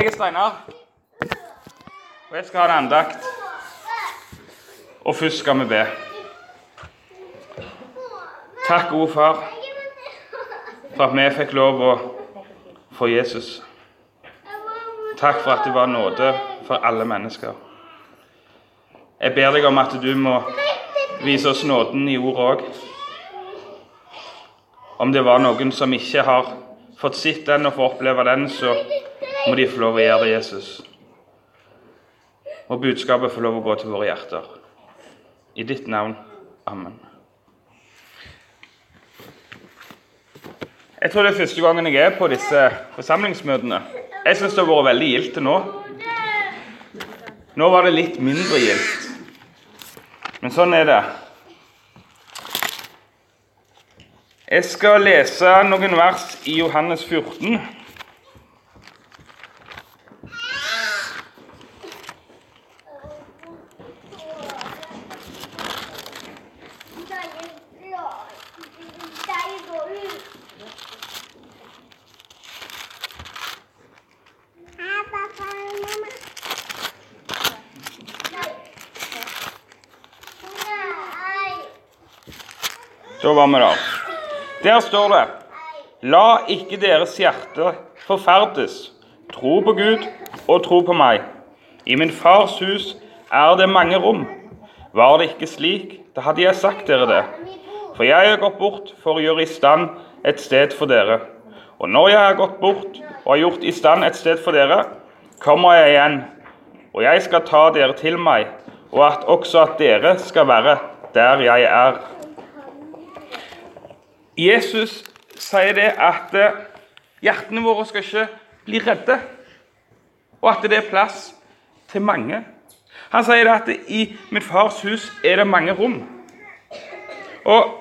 Jeg er Steinar, og jeg skal ha en andakt. Og først skal vi be. Takk, gode far, for at vi fikk lov å få Jesus. Takk for at det var nåde for alle mennesker. Jeg ber deg om at du må vise oss nåden i ord òg. Om det var noen som ikke har fått sett den og få oppleve den, så må de få lov å gjøre det, Jesus. Og budskapet får lov å gå til våre hjerter. I ditt navn. Amen. Jeg tror det er første gangen jeg er på disse forsamlingsmøtene. Jeg syns det har vært veldig gildt til nå. Nå var det litt mindre gildt. Men sånn er det. Jeg skal lese noen vers i Johannes 14. Da var vi der. Der står det La ikke deres hjerte forferdes. Tro på Gud og tro på meg. I min fars hus er det mange rom. Var det ikke slik, da hadde jeg sagt dere det. For jeg har gått bort for å gjøre i stand et sted for dere. Og når jeg har gått bort og har gjort i stand et sted for dere, kommer jeg igjen, og jeg skal ta dere til meg, og at også at dere skal være der jeg er. Jesus sier det at eh, hjertene våre skal ikke bli redde, og at det er plass til mange. Han sier det at i mitt fars hus er det mange rom. Og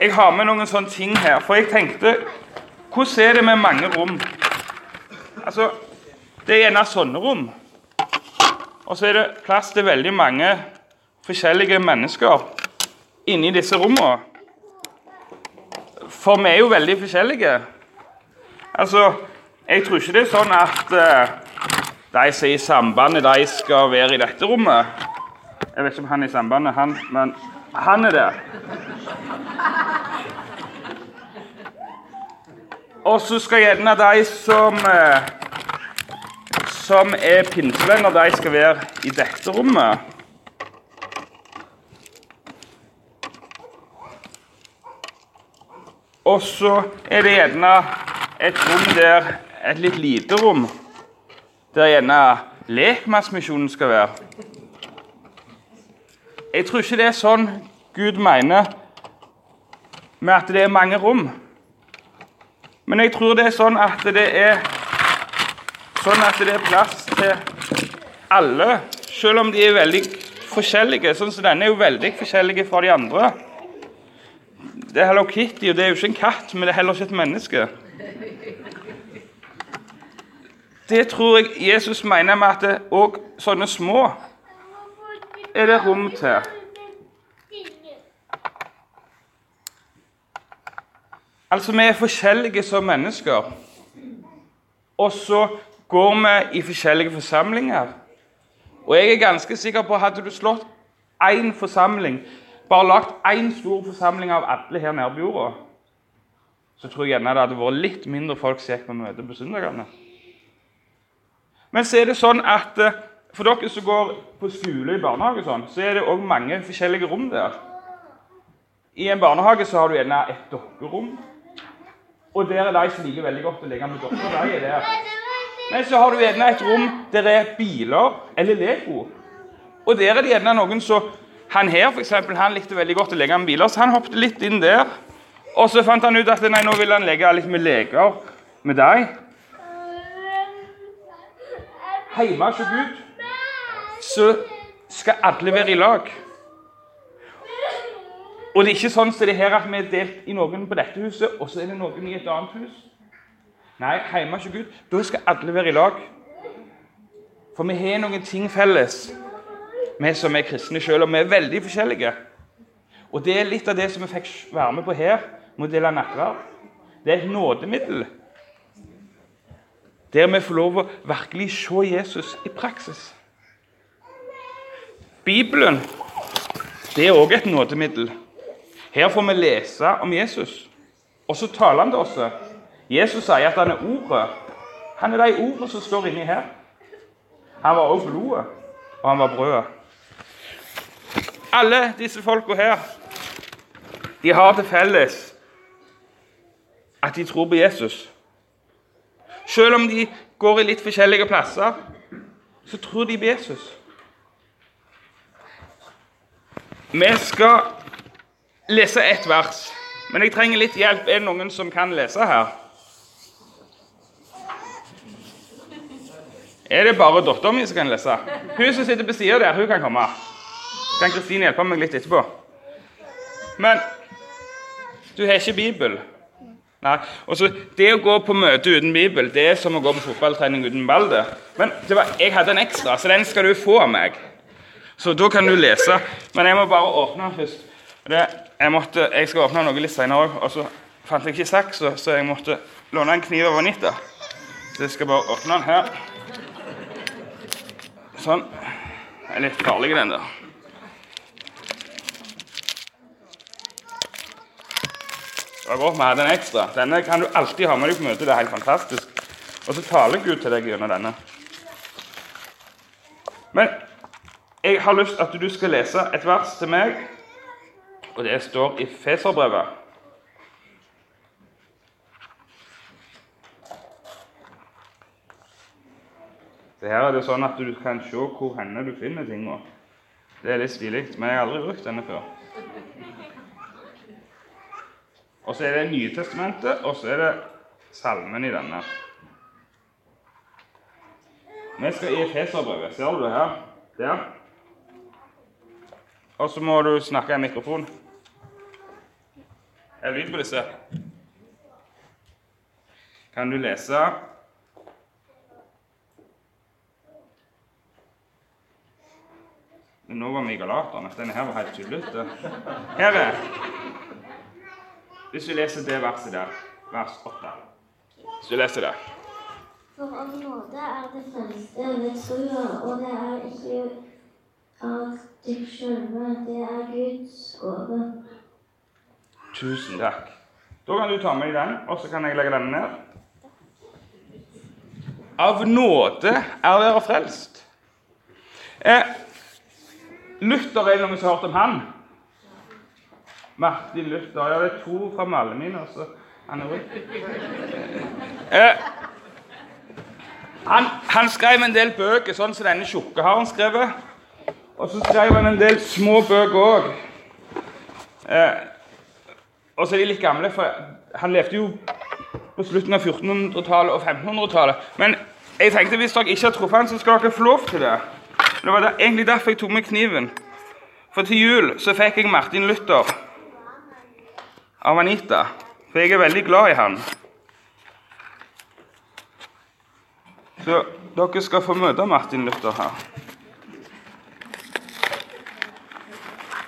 jeg har med noen sånne ting her, for jeg tenkte Hvordan er det med mange rom? Altså, Det er gjerne sånne rom. Og så er det plass til veldig mange forskjellige mennesker inni disse rommene. For vi er jo veldig forskjellige. Altså, jeg tror ikke det er sånn at uh, de som er i sambandet, de skal være i dette rommet. Jeg vet ikke om han er i sambandet, han, men han er det. Og så skal gjerne de som uh, som er pinsevenner, de skal være i dette rommet. Og så er det gjerne et rom der Et litt lite rom. Der gjerne lekmannsmisjonen skal være. Jeg tror ikke det er sånn Gud mener med at det er mange rom. Men jeg tror det er sånn at det er sånn at det er plass til alle, selv om de er veldig forskjellige. Sånn som denne er jo veldig forskjellige fra de andre. Det er Hello Kitty, og det er jo ikke en katt, men det er heller ikke et menneske. Det tror jeg Jesus mener med at òg sånne små er det rom til. Altså, vi er forskjellige som mennesker. Og så går vi i forskjellige forsamlinger. Og jeg er ganske sikker på hadde du slått én forsamling, bare lagt én stor forsamling av alle her nede på jorda, så tror jeg gjerne det hadde vært litt mindre folk som gikk på møte på søndagene. Men så er det sånn at eh, for dere som går på skole i barnehage, sånn, så er det òg mange forskjellige rom der. I en barnehage så har du gjerne et dokkerom. Og der er de som liker veldig godt å ligge med dokker. De er der. Men så har du gjerne et rom der det er biler eller Lego. Og der er det gjerne noen som Han her for eksempel, han likte veldig godt å leke med biler, så han hoppet litt inn der. Og så fant han ut at nei, nå ville han leke litt med leker med deg. Hjemme hos Gud så skal alle være i lag. Og det er ikke sånn som det her at vi er delt i noen på dette huset, og så er det noen i et annet hus. Nei, hjemme hos Gud, da skal alle være i lag. For vi har noen ting felles, vi som er kristne sjøl, og vi er veldig forskjellige. Og det er litt av det som vi fikk være med på her, med å dele nattverd. Det er et nådemiddel. Der vi får lov å virkelig se Jesus i praksis. Bibelen det er òg et nådemiddel. Her får vi lese om Jesus, og så taler han til oss. Jesus sier at han er Ordet. Han er de ordene som står inni her. Han var også blodet, og han var brødet. Alle disse folka her de har til felles at de tror på Jesus. Selv om de går i litt forskjellige plasser, så tror de på Jesus. Vi skal lese ett vers, men jeg trenger litt hjelp. Er det noen som kan lese her? Er det bare dattera mi som kan lese? Hun som sitter på sida der, hun kan komme. Kan Kristine hjelpe meg litt etterpå? Men du har ikke Bibel. Nei. Også, det å gå på møte uten Bibel det er som å gå på fotballtrening uten ball. det. Men det var, jeg hadde en ekstra, så den skal du få av meg. Så da kan du lese. Men jeg må bare åpne den først. Det, jeg, måtte, jeg, skal åpne noe litt senere òg, og så fant jeg ikke saks, så jeg måtte låne en kniv av Anita. Så jeg skal bare åpne den her. Sånn. Det er litt farlig, den der. Det var godt vi en ekstra. Denne kan du alltid ha med deg på møte. Det er helt fantastisk. Og så taler Gud til deg gjennom denne. Men jeg har lyst at du skal lese et vers til meg, og det står i Feserbrevet. Det Her er det sånn at du kan se hvor henne du finner tingene. Det er litt stilig, men jeg har aldri brukt denne før. Og så er det Nye testamentet, og så er det salmen i denne. Vi skal i Feserbrevet. Ser du det her? Der. Og så må du snakke i mikrofon. Er det lyd på disse? Kan du lese Nå var vi i Galaterne. Denne her var helt tullete. Her er Hvis du leser det verset der, vers 8 Hvis du leser det For av nåde er det frelste ved troa, og det er ikke av dere sjølve. Det er Guds gave. Tusen takk. Da kan du ta med deg den, og så kan jeg legge den ned. Av nåde er dere frelst. Eh, Luther, er det noen som har hørt om han? Martin Luther. Ja, det er to fra Malmin. Altså. Han er eh, han, han skrev en del bøker, sånn som denne tjukke har han skrevet. Og så skrev han en del små bøker òg. Eh, og så er de litt gamle, for han levde jo på slutten av 1400-tallet og 1500-tallet. Men jeg tenkte hvis dere ikke har truffet han, så skal dere få lov til det. Det var der, egentlig derfor jeg tok med kniven. For til jul så fikk jeg Martin Luther av Anita. For jeg er veldig glad i han. Så dere skal få møte Martin Luther her.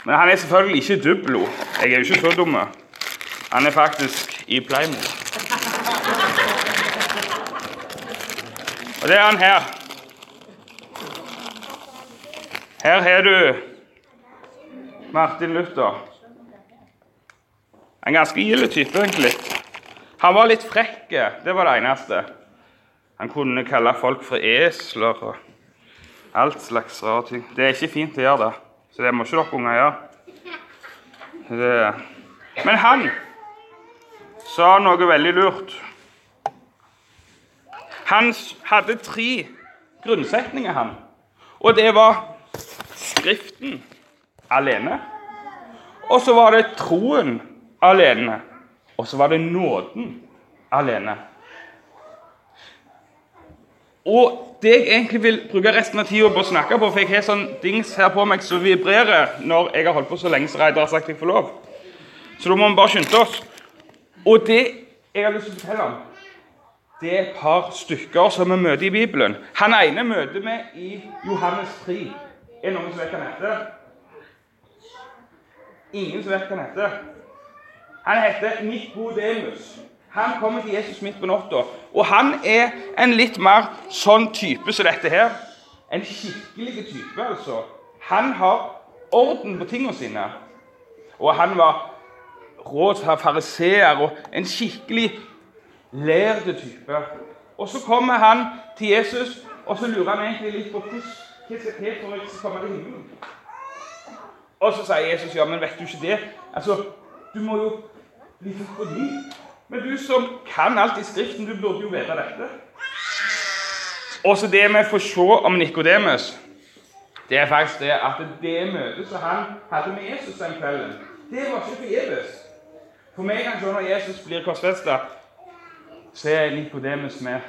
Men han er selvfølgelig ikke Dublo. Jeg er jo ikke så dum. Han er faktisk i Playmobil. Og det er han her. Her har du Martin Luther. En ganske gild type, egentlig. Han var litt frekk, det var det eneste. Han kunne kalle folk for esler og alt slags rare ting. Det er ikke fint å gjøre det. Så det må ikke dere unger gjøre. Men han sa noe veldig lurt. Han hadde tre grunnsetninger, han. Og det var Skriften alene. Og så var det troen alene. Og så var det nåden alene. Og det jeg egentlig vil bruke resten av tida på å snakke på, for jeg har sånn dings her på meg som vibrerer når jeg har holdt på så lenge som Reidar har sagt jeg får lov. Så da må vi bare skynde oss. Og det jeg har lyst til å fortelle om, det er et par stykker som vi møter i Bibelen. Han ene møter vi i Johannes 3. Er det noen som vet hva han heter? Ingen som vet hva han heter? Han heter Nikodemus. Han kommer til Jesus midt på natta. Og han er en litt mer sånn type som dette her. En skikkelig type, altså. Han har orden på tingene sine. Og han var råd fra fariseer og en skikkelig lærde type. Og så kommer han til Jesus, og så lurer han egentlig litt på hvordan hva skal til for å komme til himmelen. Og så sier Jesus ja, men vet du ikke det? Altså, Du må jo bli fordi. Men du som kan alt i Skriften, du burde jo vite dette. Også det vi får se om Nikodemus, det er faktisk det at det møtet som han hadde med Jesus den kvelden, det var ikke forgjeves. For meg kan se når Jesus blir korsfesta, så er Nikodemus med.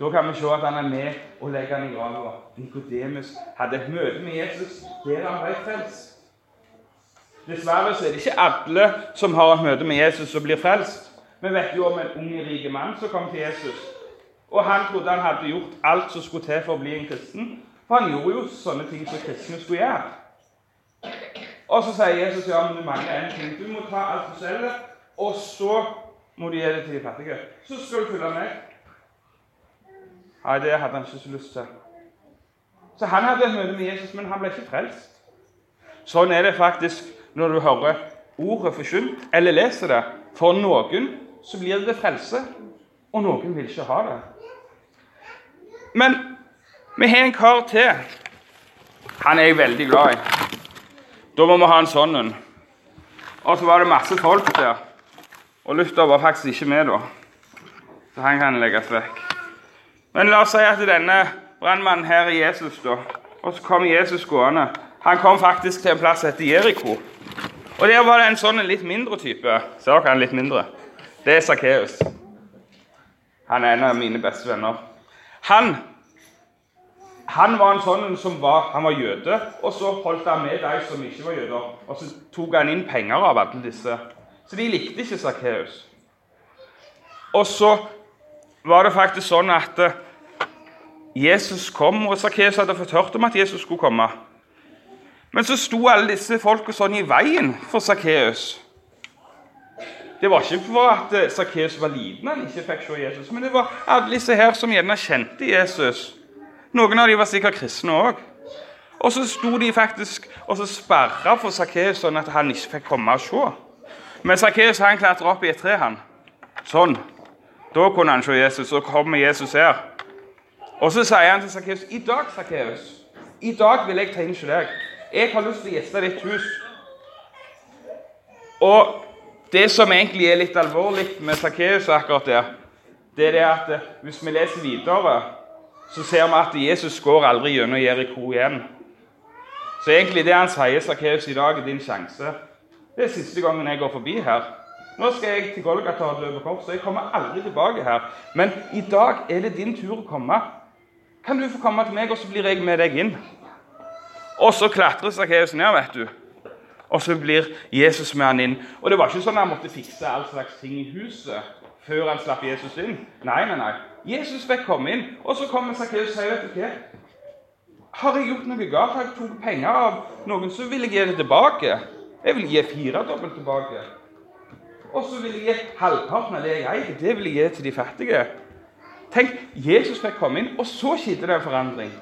Da kan vi se at han er med og legger han i grava. Nikodemus hadde et møte med Jesus der han ble frelst. Dessverre så er det ikke alle som har et møte med Jesus og blir frelst. Vi vet jo om en ung, rik mann som kom til Jesus. Og Han trodde han hadde gjort alt som skulle til for å bli en kristen. For han gjorde jo sånne ting som kristne skulle gjøre. Og så sier Jesus ja, men du mangler en ting. Du må ta alt du selger, og så må du gi det til de fattige. Så skal du følge meg. Nei, det hadde han ikke så lyst til. Så han hadde et møte med Jesus, men han ble ikke frelst. Sånn er det faktisk når du hører ordet forkynt eller leser det. For noen så blir det frelse, og noen vil ikke ha det. Men vi har en kar til. Han er jeg veldig glad i. Da må vi ha en sånn en. Og så var det masse folk der. Og Luther var faktisk ikke med da. Så han kan legges vekk. Men la oss si at denne brannmannen her er Jesus, da. Og så kom Jesus gående. Han kom faktisk til en plass som heter Jeriko. Og der var det en sånn en litt mindre type. Ser dere han litt mindre? Det er Sakkeus. Han er en av mine beste venner. Han, han var en sånn som var, han var jøde, og så holdt han med de som ikke var jøder. Og så tok han inn penger av alle disse. Så de likte ikke Sakkeus. Og så var det faktisk sånn at eh, Jesus kom, og Sakkeus hadde fått hørt om at Jesus skulle komme. Men så sto alle disse folka sånn i veien for Sakkeus. Det var ikke for at Sakkeus var liten han ikke fikk se Jesus, men det var alle disse her som gjerne kjente Jesus. Noen av dem var sikkert kristne òg. Og så sto de faktisk og så sperra for Sakkeus sånn at han ikke fikk komme og se. Men Sakkeus klatra opp i et tre. han. Sånn. Da kunne han se Jesus, og kommer Jesus her. Og så sier han til Sakkeus i dag, Sakkeus, i dag vil jeg ta inn hos deg. Jeg har lyst til å gjeste ditt hus. Og det som egentlig er litt alvorlig med Sakkeus akkurat der, det er det at eh, hvis vi leser videre, så ser vi at Jesus går aldri gjennom Jeriko igjen. Så egentlig det han sier, Sakkeus, i dag er din sjanse. Det er siste gangen jeg går forbi her. Nå skal jeg til Golgata og døpe kors, så Jeg kommer aldri tilbake her. Men i dag er det din tur å komme. Kan du få komme til meg, og så blir jeg med deg inn? Og så klatrer Sakkeus ned, vet du. Og så blir Jesus med han inn. Og det var ikke sånn at han måtte fikse all slags ting i huset før han slapp Jesus inn. Nei, nei, nei. Jesus fikk komme inn. Og så kommer Sakkeus og sier, vet du hva? Har jeg gjort noe galt? Har jeg tatt penger av noen, så vil jeg gi det tilbake. Jeg vil gi firedobbelt tilbake. Og så vil jeg gi halvparten av det jeg eier. Det vil jeg gi til de fattige. Tenk, Jesus fikk komme inn, og så skjedde det en forandring.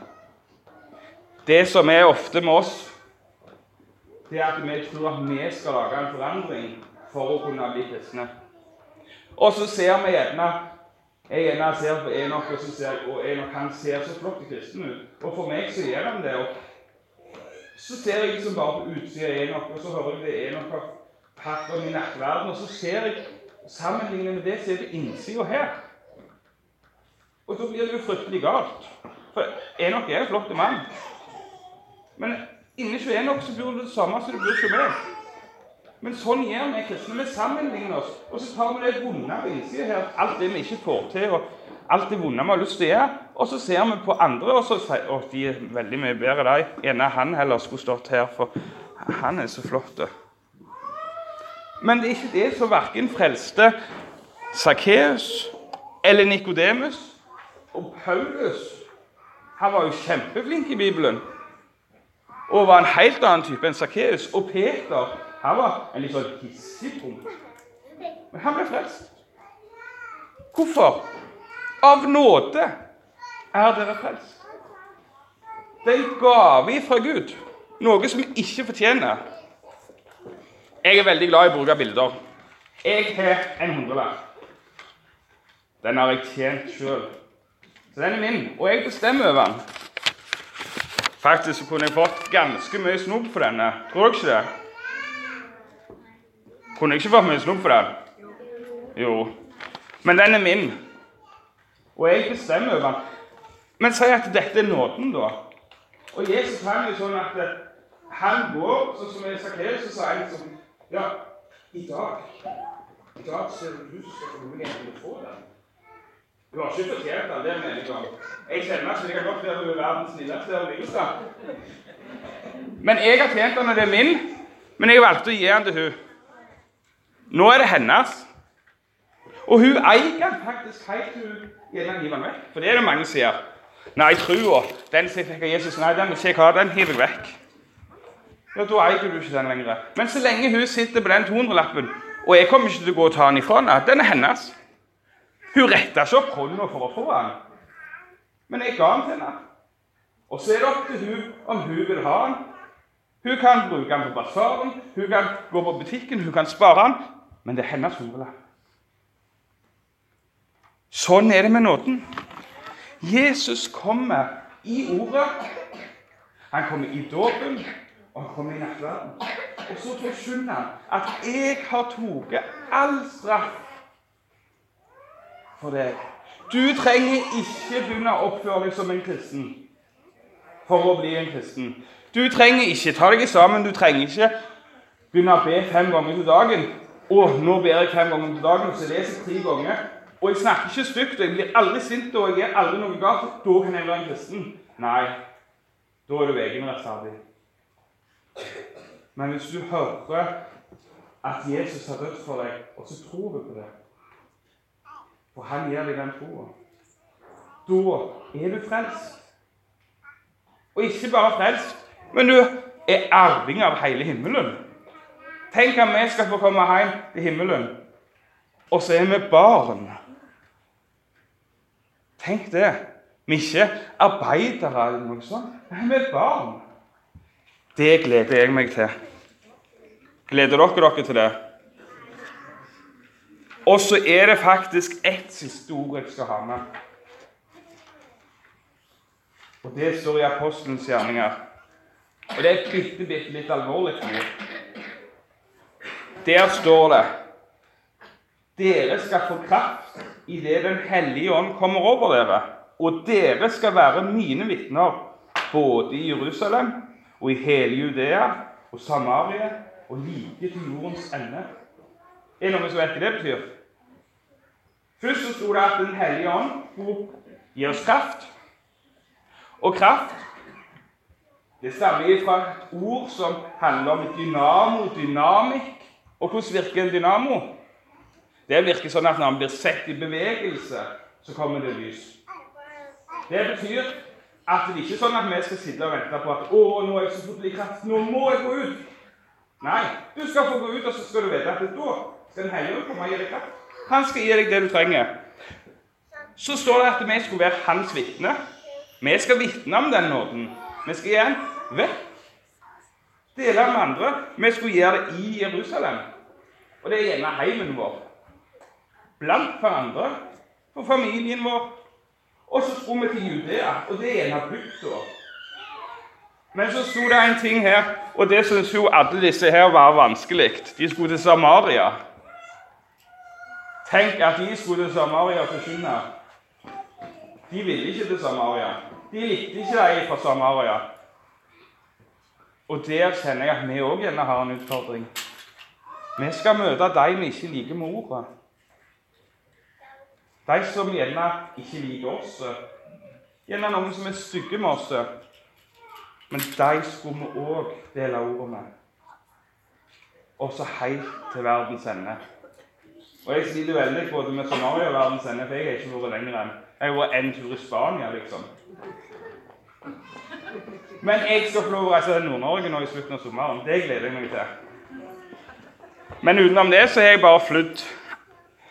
Det som er ofte med oss, det er at vi tror at vi skal lage en forandring for å kunne bli kristne. Og så ser vi gjerne jeg gjerne ser på Enok, og, så ser, og Enok han ser så flott kristen ut. Og for meg så gjør han det. Og så ser jeg liksom bare på utsida av Enok, og så hører jeg det Enok har hatt om i nattverden, og så ser jeg sammenlignet med det, så er det innsida her. Og da blir det jo fryktelig galt. For Enok er en flott mann. Men inni ikke er nok, så bor det det samme som det bor hos meg. Men sånn gjør vi kristne. Vi sammenligner oss. Og så tar vi det vonde på innsida her, alt det vi ikke får til, og alt det vonde vi har lyst til å gjøre. Og så ser vi på andre, og så sier at de er veldig mye bedre. Gjerne han heller skulle stått her, for han er så flott. Men det er ikke det som verken frelste Sakkeus eller Nikodemus. Og Paulus han var jo kjempeflink i Bibelen og var en helt annen type enn Sakkeus. Og Peter han var en litt sånn hissigpunkt. Men han ble frelst. Hvorfor? Av nåde er dere frelst. Det er en gave fra Gud, noe som vi ikke fortjener. Jeg er veldig glad i å bruke bilder. Jeg har en hundrelapp. Den har jeg tjent sjøl. Så den er min, og jeg bestemmer over den. Faktisk så kunne jeg fått ganske mye snop for denne. Tror dere ikke det? Kunne jeg ikke fått mye snop for den? Jo. Men den er min. Og jeg bestemmer over den. Men si at dette er nåden, da. Og Jesus han er sånn at han går sånn som jeg Sakkeus, så sier sånn Ja, i dag I dag ser du ut som du muligheten til å få den. Du har ikke fortjent den, det mener jeg. Jeg kjenner ikke, jeg kan godt være er verdens snilleste og lykeste. Men jeg har tjent den, og det er min. Men jeg valgte å gi den til hun. Nå er det hennes. Og hun eier faktisk helt til hun hiver den vekk. For det er det mange som sier. Nei, trua, den som fikk av Jesus, nei, den vil ikke jeg ha, den hiver jeg vekk. Ja, Da eier du ikke den lenger. Men så lenge hun sitter på den 200-lappen, og jeg kommer ikke til å gå og ta den ifra henne, den er hennes. Hun retta ikke opp hånda for å få den, men jeg ga den til henne. Og så er det opp til hun om hun vil ha den. Hun kan bruke den på basaren, hun kan gå på butikken, hun kan spare den, men det er hennes hundrelapp. Sånn er det med nåden. Jesus kommer i ordet. Han kommer i dåpen, og han kommer i nattverden. Og så forkynner han at 'jeg har tatt all straff for deg'. Du trenger ikke begynne å oppføre deg som en kristen for å bli en kristen. Du trenger ikke ta deg sammen, du trenger ikke begynne å be fem ganger til dagen. Å, nå ber jeg fem ganger til dagen, så leser jeg tre ganger. Og jeg snakker ikke stygt, og jeg blir aldri sint og jeg er aldri noe galt. Da kan jeg være en kristen. Nei, da er du egenrettferdig. Men hvis du hører at Jesus har dødd for deg, og så tror du på det For han gir deg den troa. Da er du frelst. Og ikke bare frelst, men du er arving av hele himmelen. Tenk at vi skal få komme hjem til himmelen, og så er vi barn. Tenk det. Vi er ikke arbeidere eller noe sånt. Nei, vi er barn. Det gleder jeg meg til. Gleder dere dere til det? Og så er det faktisk ett siste ord jeg skal ha med. Og Det står i apostelens gjerninger. Og det er bitte, bitte litt alvorlig ord. Der står det Dere skal få kraft idet Den hellige ånd kommer over dere. Og dere skal være mine vitner både i Jerusalem og i hele Judea og Samaria og like til jordens ende. Er det noen som vet hva det betyr? Først så sto det at Den hellige ånd gir oss kraft. Og kraft det stammer fra et ord som handler om dynamo, dynamikk. Og hvordan virker en dynamo? Det virker sånn at når han blir sett i bevegelse, så kommer det lys. Det betyr at det ikke er sånn at vi skal sitte og vente på at å, nå er jeg så fort i kraft, nå må jeg gå ut. Nei, du skal få gå ut, og så skal du vite at da skal Den hellige komme og gi deg kraft. Han skal gi deg det du trenger. Så står det at vi skulle være hans vitne. Vi skal vitne om den nåden. Vi skal den vekk. Dele med andre. Vi skulle gjøre det i Jerusalem. Og det er gjerne heimen vår. Blant hverandre. For familien vår. Og så skulle vi til Judea, og det er gjerne bygda. Men så sto det en ting her, og det syntes jo alle disse her var vanskelig. De skulle til Samaria. Tenk at de skulle til Samaria forkynne. De ville ikke til Samaria. De likte ikke de fra Samaria. Og der kjenner jeg at vi òg gjerne har en utfordring. Vi skal møte de vi ikke liker med ordet. De som gjerne ikke liker oss. Gjerne noen som er stygge med oss. Men de skulle vi òg dele ordet med. Også helt til verdens ende. Og jeg sliter veldig både med Samaria og for jeg har ikke vært lenger enn Jeg har vært en tur i Spania, liksom. Men jeg skal få lov å reise til Nord-Norge nå i slutten av sommeren. Det gleder jeg meg til. Men utenom det så har jeg bare flydd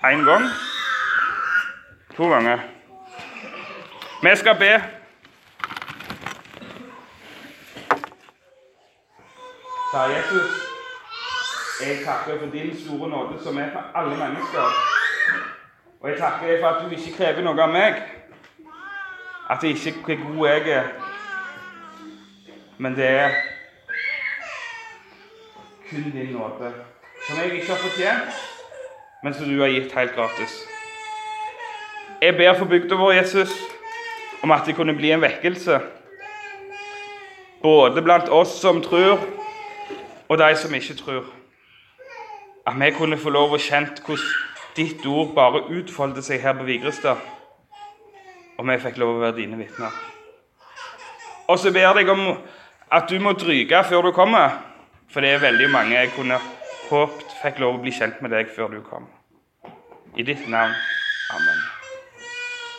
én gang. To ganger. Vi skal be. ...sa Jesus, jeg takker for din store nåde som er for alle mennesker. Og jeg takker for at du ikke krever noe av meg. At det ikke er hvor god jeg er. Men det er kun din nåde, som jeg ikke har fortjent, men som du har gitt helt gratis. Jeg ber for bygda vår, Jesus, om at det kunne bli en vekkelse. Både blant oss som tror, og de som ikke tror. At vi kunne få lov å kjent hvordan ditt ord bare utfoldet seg her på Vigrestad. Og vi fikk lov å være dine vitner. Og så ber jeg deg om at du må dryge før du kommer. For det er veldig mange jeg kunne håpet fikk lov å bli kjent med deg før du kom. I ditt navn. Amen.